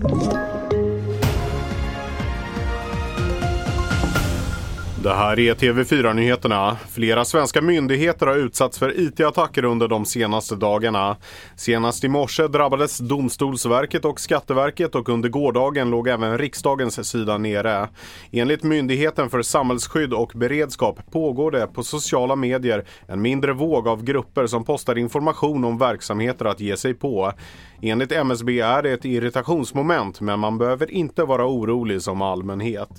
you Det här är TV4-nyheterna. Flera svenska myndigheter har utsatts för IT-attacker under de senaste dagarna. Senast i morse drabbades Domstolsverket och Skatteverket och under gårdagen låg även riksdagens sida nere. Enligt Myndigheten för samhällsskydd och beredskap pågår det på sociala medier en mindre våg av grupper som postar information om verksamheter att ge sig på. Enligt MSB är det ett irritationsmoment men man behöver inte vara orolig som allmänhet.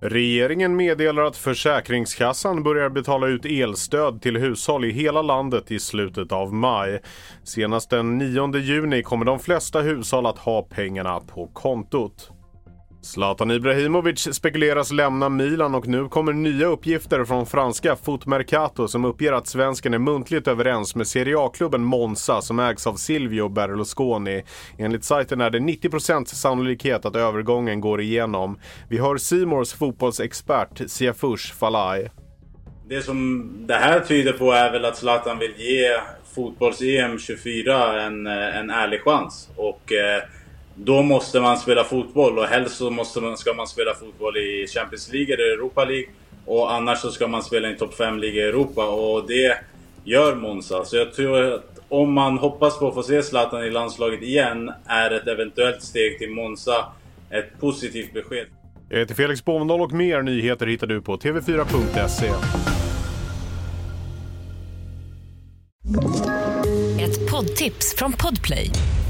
Regeringen meddelar att Försäkringskassan börjar betala ut elstöd till hushåll i hela landet i slutet av maj. Senast den 9 juni kommer de flesta hushåll att ha pengarna på kontot. Zlatan Ibrahimovic spekuleras lämna Milan och nu kommer nya uppgifter från franska Fotmercato som uppger att svensken är muntligt överens med Serie A-klubben Monza som ägs av Silvio Berlusconi. Enligt sajten är det 90% sannolikhet att övergången går igenom. Vi hör Simors fotbollsexpert Siafush Falai. Det som det här tyder på är väl att Zlatan vill ge fotbolls-EM 24 en, eh, en ärlig chans. Och eh, då måste man spela fotboll och helst så måste man, ska man spela fotboll i Champions League eller Europa League. Och annars så ska man spela i en topp 5-liga i Europa och det gör Monza. Så jag tror att om man hoppas på att få se Zlatan i landslaget igen är ett eventuellt steg till Monza ett positivt besked. Jag heter Felix Bovendal och mer nyheter hittar du på tv4.se. Ett poddtips från Podplay.